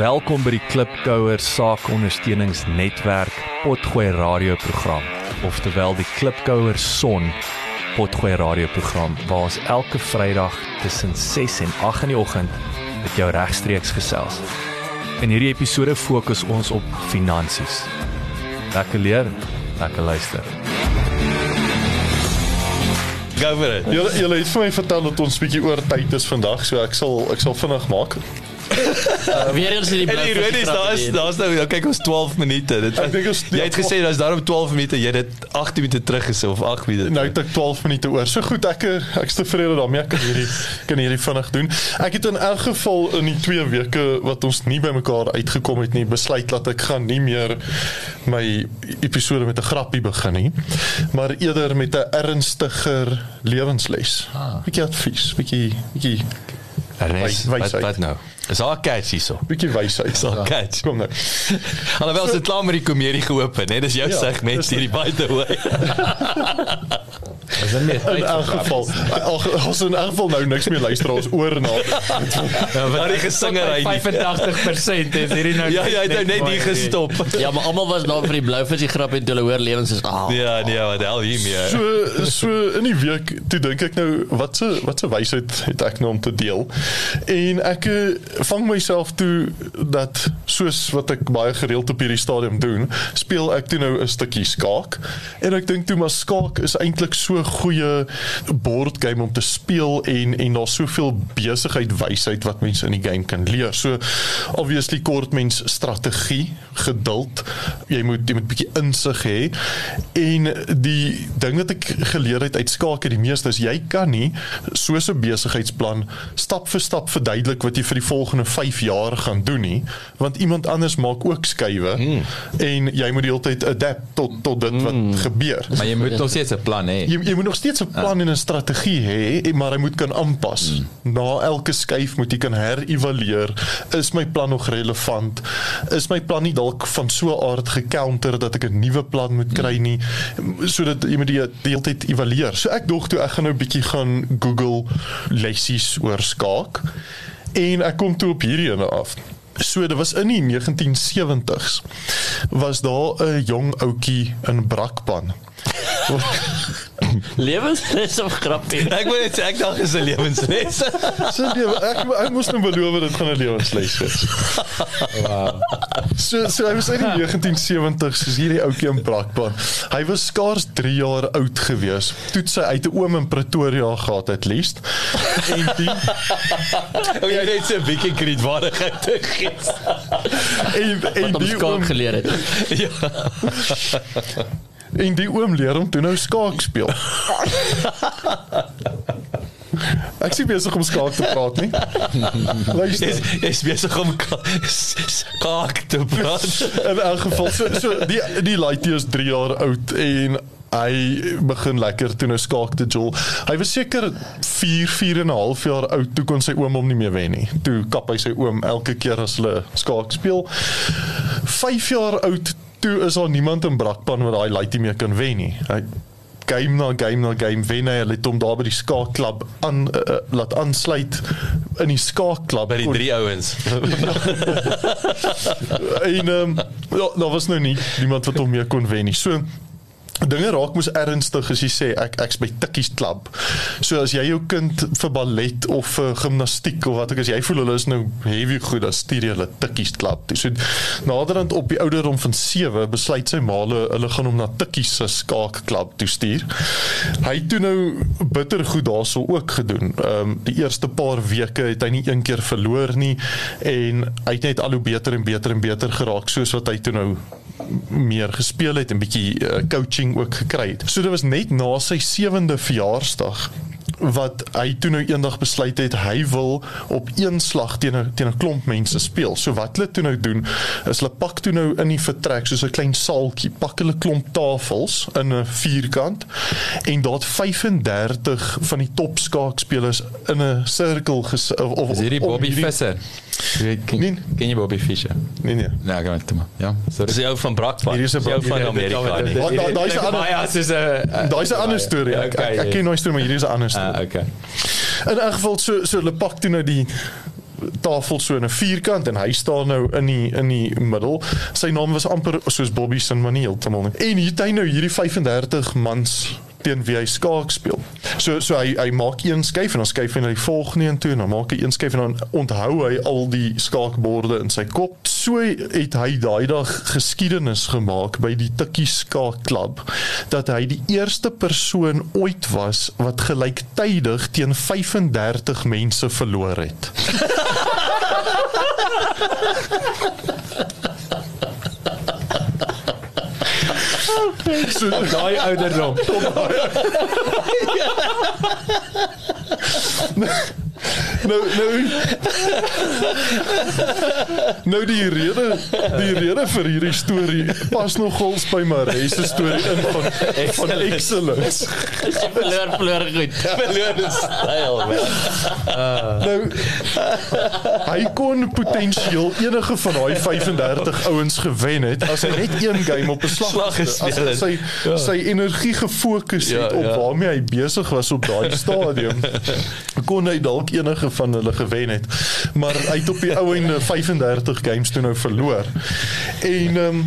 Welkom by die Klipkouer Saakondersteuningsnetwerk Potgooi radioprogram, oftewel die Klipkouer Son Potgooi radioprogram waar ons elke Vrydag tussen 6 en 8 in die oggend met jou regstreeks gesels. In hierdie episode fokus ons op finansies. Lekker leer, lekker luister. Go for it. Julle julle het vir my vertel dat ons bietjie oor tyd is vandag, so ek sal ek sal vinnig maak. Uh, weer eens die En die rede is daar's daar's nou nou kyk ons 12 minute. Dit Ek dink ons- jy het gesê daar's daarom 12 minute, jy het dit 18 minute terug gesê of 8 minute. Nou het ek 12 minute oor. So goed, ek ek's tevrede daarmee. Ek kan hierdie kan hierdie vinnig doen. Ek het in elk geval in die 2 weke wat ons nie by mekaar uitgekom het nie, besluit dat ek gaan nie meer my episode met 'n grappie begin nie, maar eerder met 'n ernstiger lewensles. Ah. Bietjie advies, bietjie bietjie Ernest, wat wat nou? Is haar catch hierso. bietjie wysheid. Is haar catch. Kom nou. Alhoewel se klaar met die komedie geopen, hè? Dis jou Ja, segment hierdie by the way. Is dit meer In elk geval, al- ons in elk geval nou niks meer luister ons oor na. Maar die gesingery nie. 85% is hierdie nou Ja, jy het nou net hier gestop. Ja, maar almal was daar vir die blouvisie grap en toe hulle hoor lewens is ah. Ja, nee, wat hel hiermee. So so in die week toe dink ek nou wat se wat se wysheid het ek nou om te deel. En ek eh, vang myself toe dat soos wat ek baie gereeld op hierdie stadium doen, speel ek toe nou 'n stukkie skaak. En ek dink toe maar skaak is eintlik so goeie bordgame om te speel en en daar's soveel besigheid wysheid wat mense in die game kan leer. So obviously kort mens strategie, geduld. Jy moet jy moet 'n bietjie insig hê. En die ding wat ek geleer het uit skaak het die meeste is jy kan nie soos 'n besigheidsplan stap vir stap verduidelik wat jy vir die volgende 5 jaar gaan doen nie, want iemand anders maak ook skuwe mm. en jy moet die hele tyd adapt tot tot dit wat mm. gebeur. Maar jy moet nog steeds 'n plan hê. Jy jy moet nog steeds 'n plan en 'n strategie hê, maar hy moet kan aanpas. Mm. Na elke skuif moet jy kan herevalueer. Is my plan nog relevant? Is my plan nie dalk van so 'n aard gecounter dat ek 'n nuwe plan moet kry nie, sodat jy moet die die hele tyd evalueer. So ek dog toe ek gaan nou 'n bietjie gaan Google lessies oor skaak en ek kom toe op hierdie ene af. So dit was in die 1970s was daar 'n jong ouetjie in Brakpan Lewensles of grappie. Ek wil net sê ek dink is 'n lewensles. So lewe, ek ek moes nou beloof dit gaan 'n lewensles wees. Wow. So so hy was in die 1970s, soos hierdie ouetjie in Brakpan. Hy was skaars 3 jaar oud gewees. Toe sy uit 'n oom in Pretoria gehad at least. En die O jy net so 'n bietjie kredietwaardigheid te gee. en en die oom geleer het. Ja. En die oom leer hom toe nou skaak speel. Ek sien besig om skaak te praat nie. Luister. Is is besig om ka- skaak te praat. In elk geval so so die die laaitjie is 3 jaar oud en hy begin lekker toe nou skaak te jol. Hy was seker 4 4 en 'n half jaar oud toe kon sy oom hom nie meer wen nie. Toe kap hy sy oom elke keer as hulle skaak speel. 5 jaar oud toe is daar niemand in Brakpan wat daai laaitjie meer kan wen nie. Hy game na game na game wen hy hulle het hom daar by die skaakklub aan uh, laat aansluit in die skaakklub By die drie ouens. en ehm ja, daar was nou nie niemand wat hom meer kon wen nie. So dinge raak mos ernstig as jy sê ek ek's by Tikkies klub. So as jy jou kind vir ballet of vir gimnastiek of wat ook as jy voel hulle is nou heavy goed, dan stuur jy hulle Tikkies klub. toe. So naderhand op die ouderdom van 7 besluit sy ma hulle gaan hom na Tikkies se skaakklub toe stuur. Hy het toe nou bitter goed daarso ook gedoen. Ehm um, die eerste paar weke het hy nie een keer verloor nie en hy het net al hoe beter en beter en beter geraak soos wat hy toe nou meer gespeel het en bietjie uh, coaching ook gekry het. So dit was net na sy 7de verjaarsdag wat hy toe nou eendag besluit het hy wil op een slag teen 'n teen 'n klomp mense speel. So wat hulle toe nou doen is hulle pak toe nou in die vertrek soos 'n klein saaltjie, pak hulle klomp tafels in 'n vierkant en daar het 35 van die top skaakspelers in 'n sirkel ges of, Is hierdie Bobby hierdie- Visser? Ken, Nee. ken jy Bobby Fischer? Nee nee. Nee, gaan toe maar. Ja, sorry. Dis jou van Brakpan. Hier is 'n Brak- van Amerika. Wat- da- daai is 'n Ja, Daai is 'n ander storie. Ek, ek, ken nou storie, maar hierdie is 'n ander storie. Ah, okay. In 'n geval so so hulle pak toe nou die tafel so in 'n vierkant en hy staan nou in die in die middel. Sy naam was amper soos Bobby Sinman heeltemal. nie. En hier het hy nou hierdie 35 mans teen wie hy skaak speel. So so hy hy maak een skuif en dan skuif hy na die volgende een toe en dan maak hy een skuif en dan onthou hy al die skaakborde in sy kop. So het hy daai dag geskiedenis gemaak by die Tikkie Skaakklub dat hy die eerste persoon ooit was wat gelyktydig teen 35 mense verloor het. So daai ouderdom. Nou nou Nou die rede die rede vir hierdie storie pas nogals by Maree se storie in van van excellence. Verloor verloor goed. Verloor is styl man. Nou hy kon potensieel enige van daai 35 ouens gewen het as hy net een game op 'n slag Slag gespeel het. sy sy energie gefokus het Ja, op ja. waarmee hy besig was op daai stadium kon hy dalk enige van hulle gewen het maar hy het op die ou einde 35 games toe nou verloor en ehm um,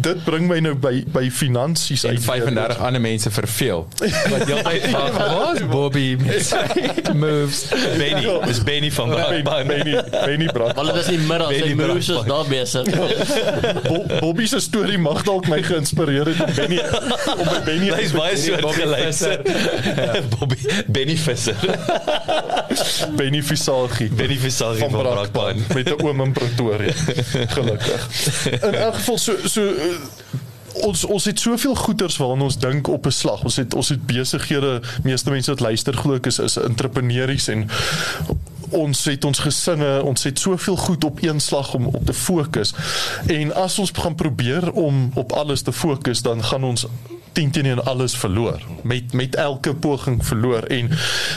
dit bring my nou by by finansies uit 35 ander mense verveel. Wat heeltyd vra, "Waar's Bobby met sy moves?" Benny, dis Benny van Benny. Benny Benny Brak Hulle is nie middag, sy Benny broers is daar besig. Bo Bobby se storie mag dalk my geïnspireer het om Benny om by Benny Hy's baie soortgelyk. Bobby Benny Visser. Benny Visagie Benny Visser van van Brakpan Brakpan. met 'n oom in Pretoria. Gelukkig. In elk geval so so uh, ons ons het soveel goeders waaraan ons dink op 'n slag. Ons het ons het besighede, meeste mense wat luister glo ek is is entrepreneurs en ons het ons gesinne, ons het soveel goed op een slag om op te fokus. En as ons gaan probeer om op alles te fokus, dan gaan ons 10 teen 1 alles verloor. Met met elke poging verloor. En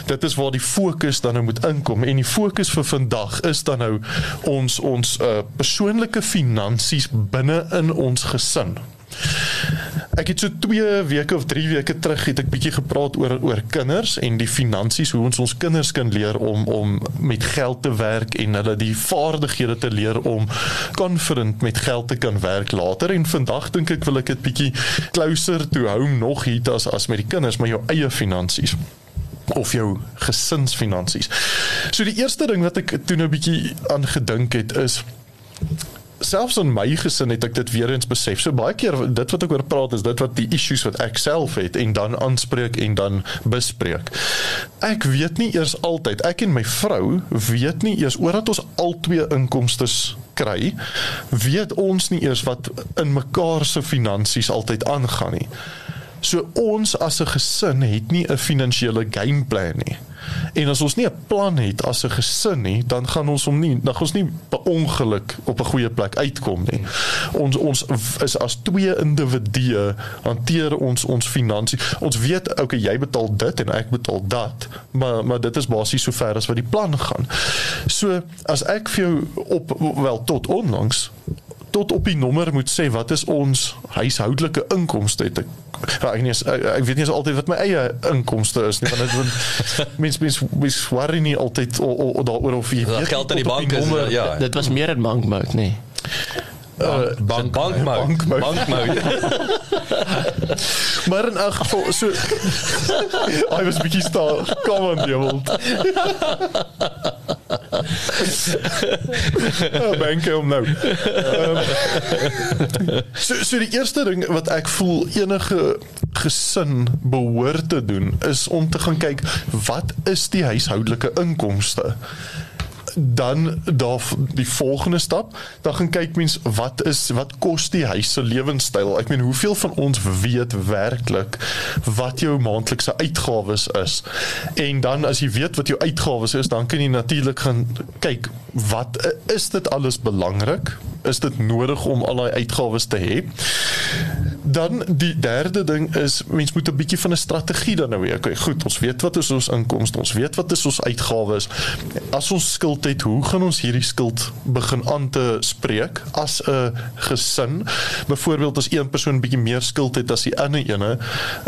dit is waar die fokus dan nou moet inkom. En die fokus vir vandag is dan nou ons ons uh, persoonlike finansies binne in ons gesin. Ek het so 2 weke of 3 weke terug het ek bietjie gepraat oor oor kinders en die finansies hoe ons ons kinders kan leer om om met geld te werk en hulle die vaardighede te leer om confident met geld te kan werk later en vandag dink ek wil ek dit bietjie closer to home nog hier as as met die kinders maar jou eie finansies of jou gesinsfinansies. So die eerste ding wat ek toe nou bietjie aan gedink het is selfs in my gesin het ek dit weer eens besef. So baie keer dit wat ek oor praat is dit wat die issues wat ek self het en dan aanspreek en dan bespreek. Ek weet nie eers altyd ek en my vrou weet nie eers omdat ons albei inkomstes kry, weet ons nie eers wat in mekaar se finansies altyd aangaan nie. So ons as 'n gesin het nie 'n finansiële gameplan nie. En as ons nie 'n plan het as 'n gesin nie, dan gaan ons hom nie dan gaan ons nie per ongeluk op 'n goeie plek uitkom nie. Ons ons is as twee individue hanteer ons ons finansies. Ons weet okay, jy betaal dit en ek betaal dat, maar maar dit is basies sover as wat die plan gaan. So as ek vir jou op wel tot onlangs tot op die nommer moet sê wat is ons huishoudelike inkomste het ek ja, ek, nie, ek, ek weet nie eens altyd wat my eie inkomste is nie want dit mens mens mens worry nie altyd daaroor of jy Dat weet geld in die bank is nommer- ja. Dit was meer in bankmode, nee. Bank bank bankmode. bankmode. Bankmode. maar in elk geval so I was bietjie staan kom aan die wêreld Ja, bank om nou. Um, so so die eerste ding wat ek voel enige gesin behoort te doen is om te gaan kyk wat is die huishoudelike inkomste? Dan daar die volgende stap dan gaan kyk mens wat is wat kos die huis se lewenstyl? Ek meen hoeveel van ons weet werklik wat jou maandelikse uitgawes is? En dan as jy weet wat jou uitgawes is dan kan jy natuurlik gaan kyk wat is dit alles belangrik is dit nodig om al daai uitgawes te hê Dan die derde ding is mens moet 'n bietjie van 'n strategie dan nou hê. Okay, goed, ons weet wat is ons inkomste, ons weet wat is ons uitgawes. As ons skuld het, hoe gaan ons hierdie skuld begin aan te spreek as 'n gesin? Byvoorbeeld as een persoon bietjie meer skuld het as die ander ene,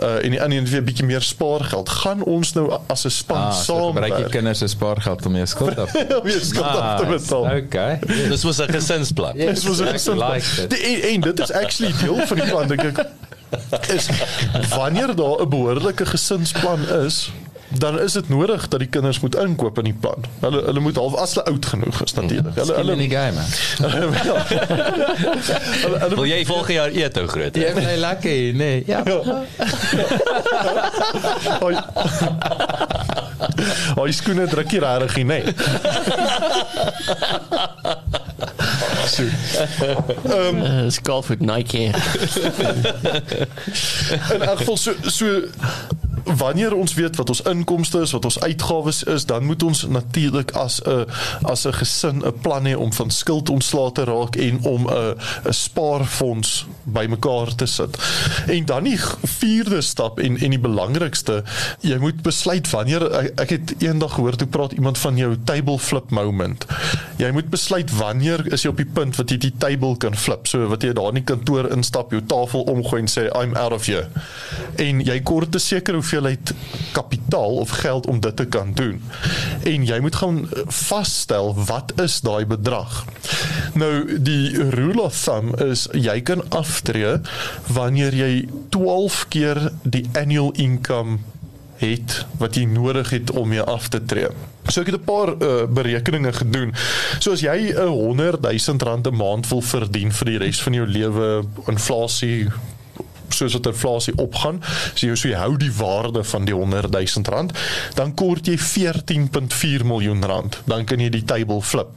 uh, en die ander een weer bietjie meer spaargeld, gaan ons nou as 'n span Ah, so gebruik jy saamwerk kinders se spaargeld om jou skuld af om jou skuld af te betaal? Okay. Dis was 'n gesinsplan. Dis was 'n I gesin. like. Die en, dit is actually deel van die plan dink ek. Is wanneer daar 'n behoorlike gesinsplan is, dan is dit nodig dat die kinders moet inkoop in die plan. Hulle hulle moet half as hulle oud genoeg is natuurlik. Hulle Hulle in die game. man. hulle, hulle Wil jy volgende jaar eet ou groot? Jy bly lekker nee. Ja. Hoi. Hoi skoene druk hier regtig nie. Nee. Uh, Skalfoot Nike. In elk geval so so wanneer ons weet wat ons inkomste is, wat ons uitgawes is, dan moet ons natuurlik as 'n as 'n gesin 'n plan hê om van skuld ontslae te raak en om 'n 'n spaarfonds bymekaar te sit. En dan die vierde stap en en die belangrikste, jy moet besluit wanneer ek, ek het eendag gehoor toe praat iemand van jou table flip moment. Jy moet besluit wanneer is jy op die punt wat jy die table kan flip. So wat jy daar in die kantoor instap, jou tafel omgooi en sê I'm out of here. En jy kort 'n sekere hoeveelheid kapitaal of geld om dit te kan doen. En jy moet gaan vasstel wat is daai bedrag. Nou die rule of thumb is jy kan aftree wanneer jy 12 keer die annual income het wat jy nodig het om mee af te tree. So ek het 'n paar uh, berekeninge gedoen. So as jy 'n 100 000 rand 'n maand wil verdien vir die res van jou lewe, inflasie soos wat inflasie opgaan, so jy so jy hou die waarde van die 100 000 rand, dan kort jy 14.4 miljoen rand. Dan kan jy die table flip.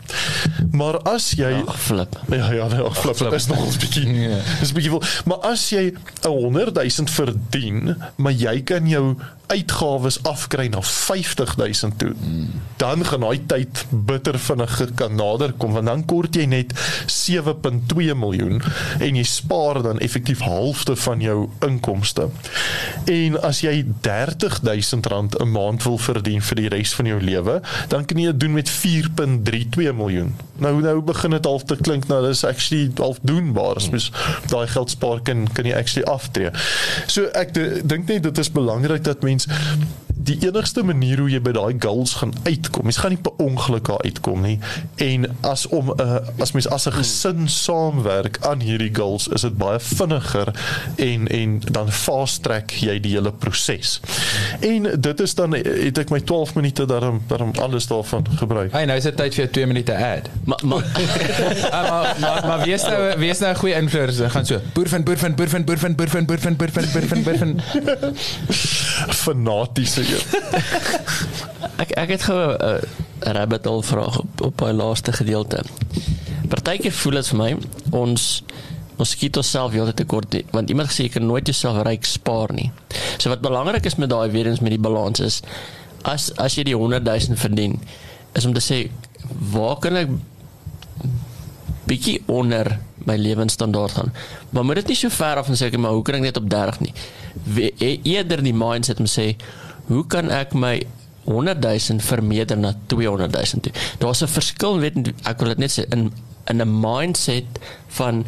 Maar as jy Ag, flip. Ja ja, nee, flip, flip is nog 'n bietjie. Ja. Dis 'n bietjie veel. Maar as jy 'n 100 000 verdien, maar jy kan jou uitgawes afkry na 50 000 toe, dan gaan daai tyd bitter vinnig kan nader kom want dan kort jy net 7.2 miljoen en jy spaar dan effektief halfte van jou inkomste. En as jy 30 000 rand 'n maand wil verdien vir die res van jou lewe, dan kan jy dit doen met 4.32 miljoen. Nou nou begin dit half te klink nou dis actually half doenbaar. As mens daai geld spaar kan kan jy actually aftree. So ek dink net dit is belangrik dat means die enigste manier hoe jy by daai goals gaan uitkom. Mens gaan nie per ongeluk daar uitkom nie. En as om 'n uh, as mens as 'n gesin saamwerk aan hierdie goals, is dit baie vinniger en en dan fast track jy die hele proses. En dit is dan het ek my 12 minute daarom daarom alles daarvan gebruik. Hey, nou is dit tyd vir jou 2 minute ad. Maar maar Ah, maar maar maar wie is nou wie is nou 'n goeie influencer? Gaan so. Boer van boer van boer van boer van boer van boer van boer van boer van boer van. Fanatiese een. Ek ek het gou 'n 'n rabbit hole vraag op op daai laaste gedeelte. Partykeer voel dit vir my ons ons skiet onsself heeltyd tekort nie, want iemand gesê jy kan nooit jouself ryk spaar nie. So wat belangrik is met daai weer eens met die balans is as as jy die 100 000 verdien is om te sê waar kan ek bietjie onder my lewensstandaard gaan. Maar moet dit nie so ver af en sê maar hoe kan ek net op 30 nie. We, e- eerder die mindset om sê hoe kan ek my 100 000 vermeerder na 200 000 toe. Daar's 'n verskil weet ek wil dit net sê in in 'n mindset van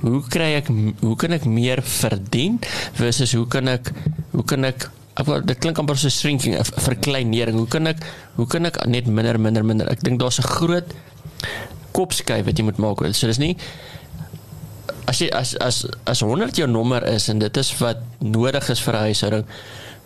hoe kry ek hoe kan ek meer verdien versus hoe kan ek hoe kan ek ek wil dit klink amper so shrinking 'n verkleinering. Hoe kan ek hoe kan ek net minder minder minder. Ek dink daar's 'n groot kopskuif wat jy moet maak. So dis nie as jy as as as 100 jou nommer is en dit is wat nodig is vir 'n huishouding,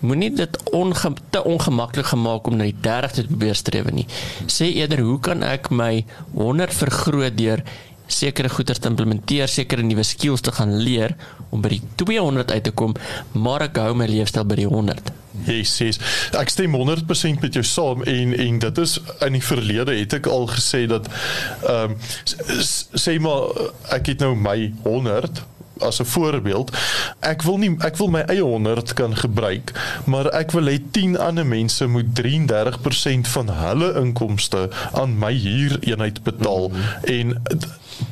moenie dit onge, te ongemaklik gemaak om na die 30 te probeer streef nie. Sê eerder hoe kan ek my 100 vergroot deur sekere goeders te implementeer, sekere nuwe skills te gaan leer om by die 200 uit te kom, maar ek hou my leefstyl by die 100. Yes, yes. Ek stem 100% met jou saam en en dit is in die verlede het ek al gesê dat ehm um, sê maar ek het nou my 100 as 'n voorbeeld. Ek wil nie ek wil my eie 100 kan gebruik, maar ek wil hê 10 ander mense moet 33% van hulle inkomste aan my huureenheid betaal mm -hmm. en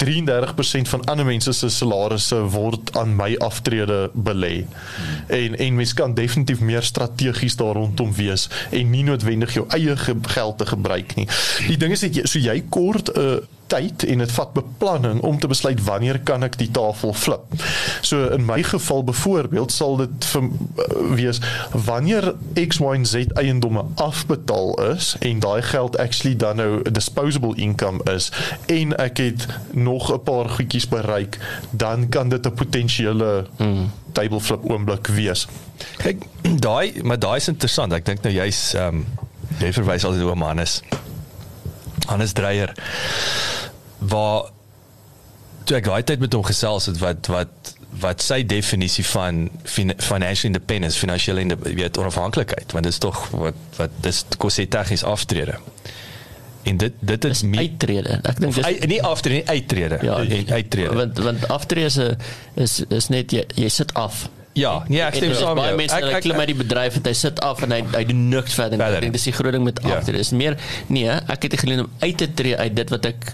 33% van ander mense se salarisse word aan my aftrede belê. En en mens kan definitief meer strategies daar rondom wees en nie noodwendig jou eie ge geld te gebruik nie. Die ding is dat jy so jy kort 'n uh, tyd en dit vat beplanning om te besluit wanneer kan ek die tafel flip. So in my geval byvoorbeeld sal dit vir, uh, wees wanneer X Y en Z eiendomme afbetaal is en daai geld actually dan nou disposable income is en ek het nog 'n paar goedjies bereik, dan kan dit 'n potensiële hmm. table flip oomblik wees. Kyk, daai maar daai is interessant. Ek dink nou jy's ehm um, jy verwys altyd oor Hannes. Hannes Dreyer waar toe ek daai tyd met hom gesels het wat wat wat sy definisie van financial independence, finansiële weet onafhanklikheid, want dit is tog wat wat dis kos hy tegnies aftrede. En dit dit is, is meer uittrede. Ek dink dis nie aftrede nie, uittrede. Ja, uittrede. Want want aftrede is is is net jy jy sit af. Ja, nee, ek stem saam met jou. Ek ek klim uit die bedryf en hy sit af en hy hy doen niks verder. verder. Ek dink dis die groot ding met ja. aftrede. Dis meer nee, ek het geleer om uit te tree uit dit wat ek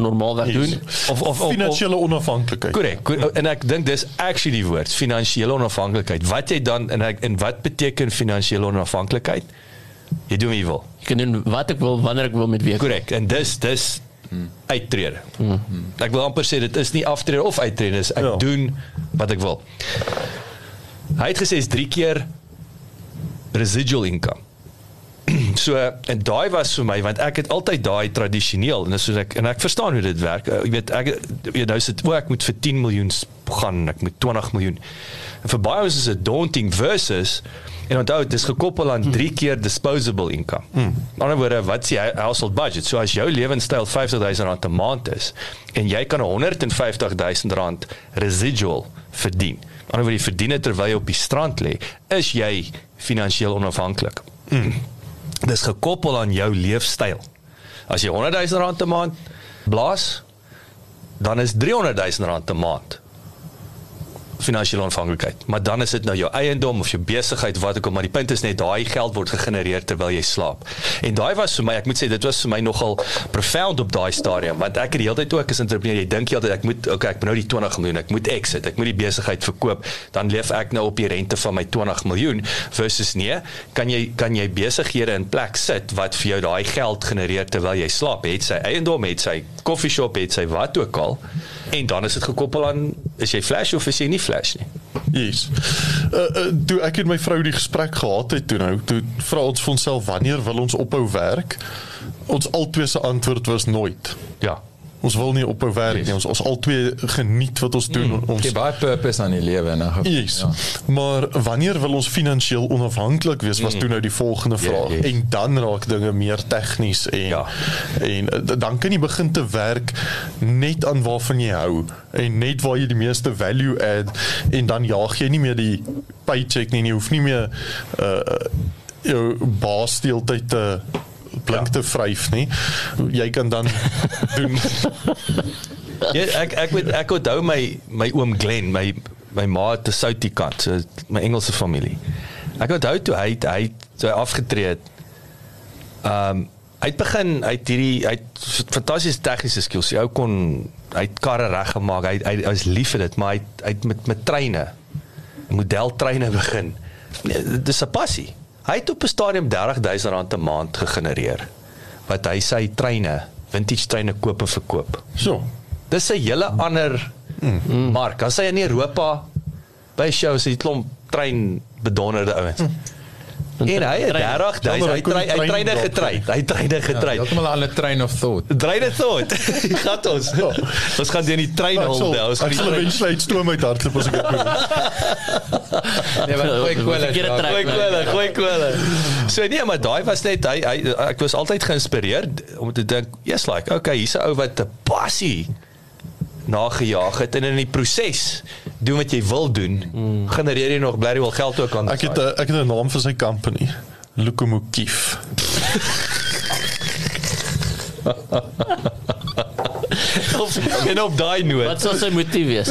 normaalweg yes. doen of of finansiële onafhanklikheid. Korrek. En ek dink dis actually die woord, finansiële onafhanklikheid. Wat jy dan en ek en wat beteken finansiële onafhanklikheid? Jy doen jy wil. Jy kan doen wat ek wil wanneer ek wil met wie. Korrek. En dis dis uittrede. Hmm. Ek wil amper sê dit is nie aftrede of uittrede, dis ek ja. doen wat ek wil. Hy het gesê is 3 keer residual income. so en daai was vir my want ek het altyd daai tradisioneel en soos ek en ek verstaan hoe dit werk. Uh, jy weet ek jy nou sit o ek moet vir 10 miljoen gaan, ek moet 20 miljoen. En vir baie is dit daunting versus en onthou dit is gekoppel aan 3 keer disposable income. Hmm. In ander woorde, wat is die household budget? So as jou lewenstyl R50000 'n maand is en jy kan R150000 residual verdien. Ander woorde, jy verdien dit terwyl jy op die strand lê, is jy finansiëel onafhanklik. Hmm dis gekoppel aan jou leefstyl. As jy 100 000 rand 'n maand blaas, dan is 300 000 rand 'n maand finansiële onafhanklikheid. Maar dan is dit nou jou eiendom of jou besigheid wat ook al, maar die punt is net daai geld word gegenereer terwyl jy slaap. En daai was vir my, ek moet sê dit was vir my nogal profound op daai stadium, want ek het die hele tyd ook as entrepreneur, jy dink jy altyd ek moet okay, ek moet nou die 20 miljoen, ek moet exit, ek moet die besigheid verkoop, dan leef ek nou op die rente van my 20 miljoen versus nee, kan jy kan jy besighede in plek sit wat vir jou daai geld genereer terwyl jy slaap, het sy eiendom, het sy koffieshop, het sy wat ook al. En dan is dit gekoppel aan is jy flash of is jy nie flash nie. Yes. Uh, uh toe ek en my vrou die gesprek gehad het toe nou, toe vra ons vir onsself wanneer wil ons ophou werk? Ons albei se antwoord was nooit. Ja. Ons wil nie ophou werk nie. Ons ons albei geniet wat ons doen. Mm, ons het baie purpose aan die lewe en nou. Yes. Ja. Maar wanneer wil ons finansiëel onafhanklik wees? Was mm. toe nou die volgende vraag. Yeah, yes. En dan raak dinge meer tegnies en ja. en dan kan jy begin te werk net aan waarvan jy hou en net waar jy die meeste value add en dan jaag jy nie meer die paycheck nie. Jy hoef nie meer uh jou baas deeltyd te blink ja. te vryf nie. Jy kan dan doen. ja, ek ek weet ek onthou my my oom Glen, my my ma te Soutie kant, so my Engelse familie. Ek onthou toe hy hy so afgetree het. Ehm um, hy het begin hy het hierdie hy het fantastiese tegniese skills. Hy ou kon hy het karre reggemaak. Hy hy was lief vir dit, maar hy hy het met met treine modeltreine begin. Nee, dis 'n passie. Hy het op 'n stadium 30000 rand 'n maand gegenereer wat hy sy treine, vintage treine koop en verkoop. So. Dis 'n hele ander mm. mark. As hy in Europa by shows het klomp trein bedonderde ouens. Mm. En hy het 30 hy hy hy treine getrei. Hy treine getrei. Ja, Heeltemal aan 'n train of thought. Train of thought. Gat ons. Ja. Ons gaan die trein hol. Ons gaan die trein sluit stroom uit hardloop as ek dit doen. Nee, maar gooi kwelle. Gooi kwelle, gooi kwelle. So nee, maar daai was net hy, hy ek was altyd geïnspireerd om te dink, yes like, okay, hier's 'n ou wat 'n passie nagejaag het en in die proses doen wat jy wil doen, mm. genereer jy nog bly wel geld ook aan. Ek het a, ek het 'n naam vir sy company. Lokomotief. of en op daai noot. Wat sou sy motief wees?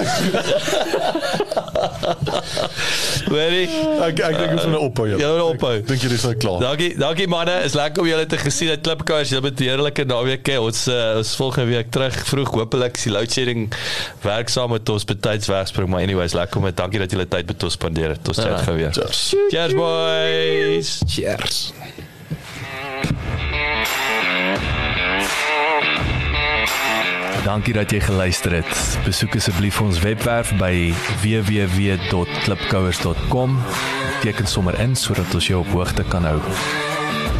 Hoorie. Ek ek dink ons moet nou ophou. Ja, nou ophou. Dink jy dis nou klaar? Dankie, dankie manne. Is lekker om julle te gesien uit Klipkous. Julle het 'n heerlike naweek. hê. Ons uh, ons volgende week terug vroeg. Hoopelik is die load shedding werksaam met ons betyds wegspring. Maar anyways, lekker om dit. Dankie dat julle tyd met ons spandeer het. Ons chat Ja. gou weer. Cheers. Cheers boys. Cheers. Dankie dat jy geluister het. Besoek asseblief ons webwerf by www.klipkouers.com. Teken sommer in sodat ons jou op hoogte kan hou.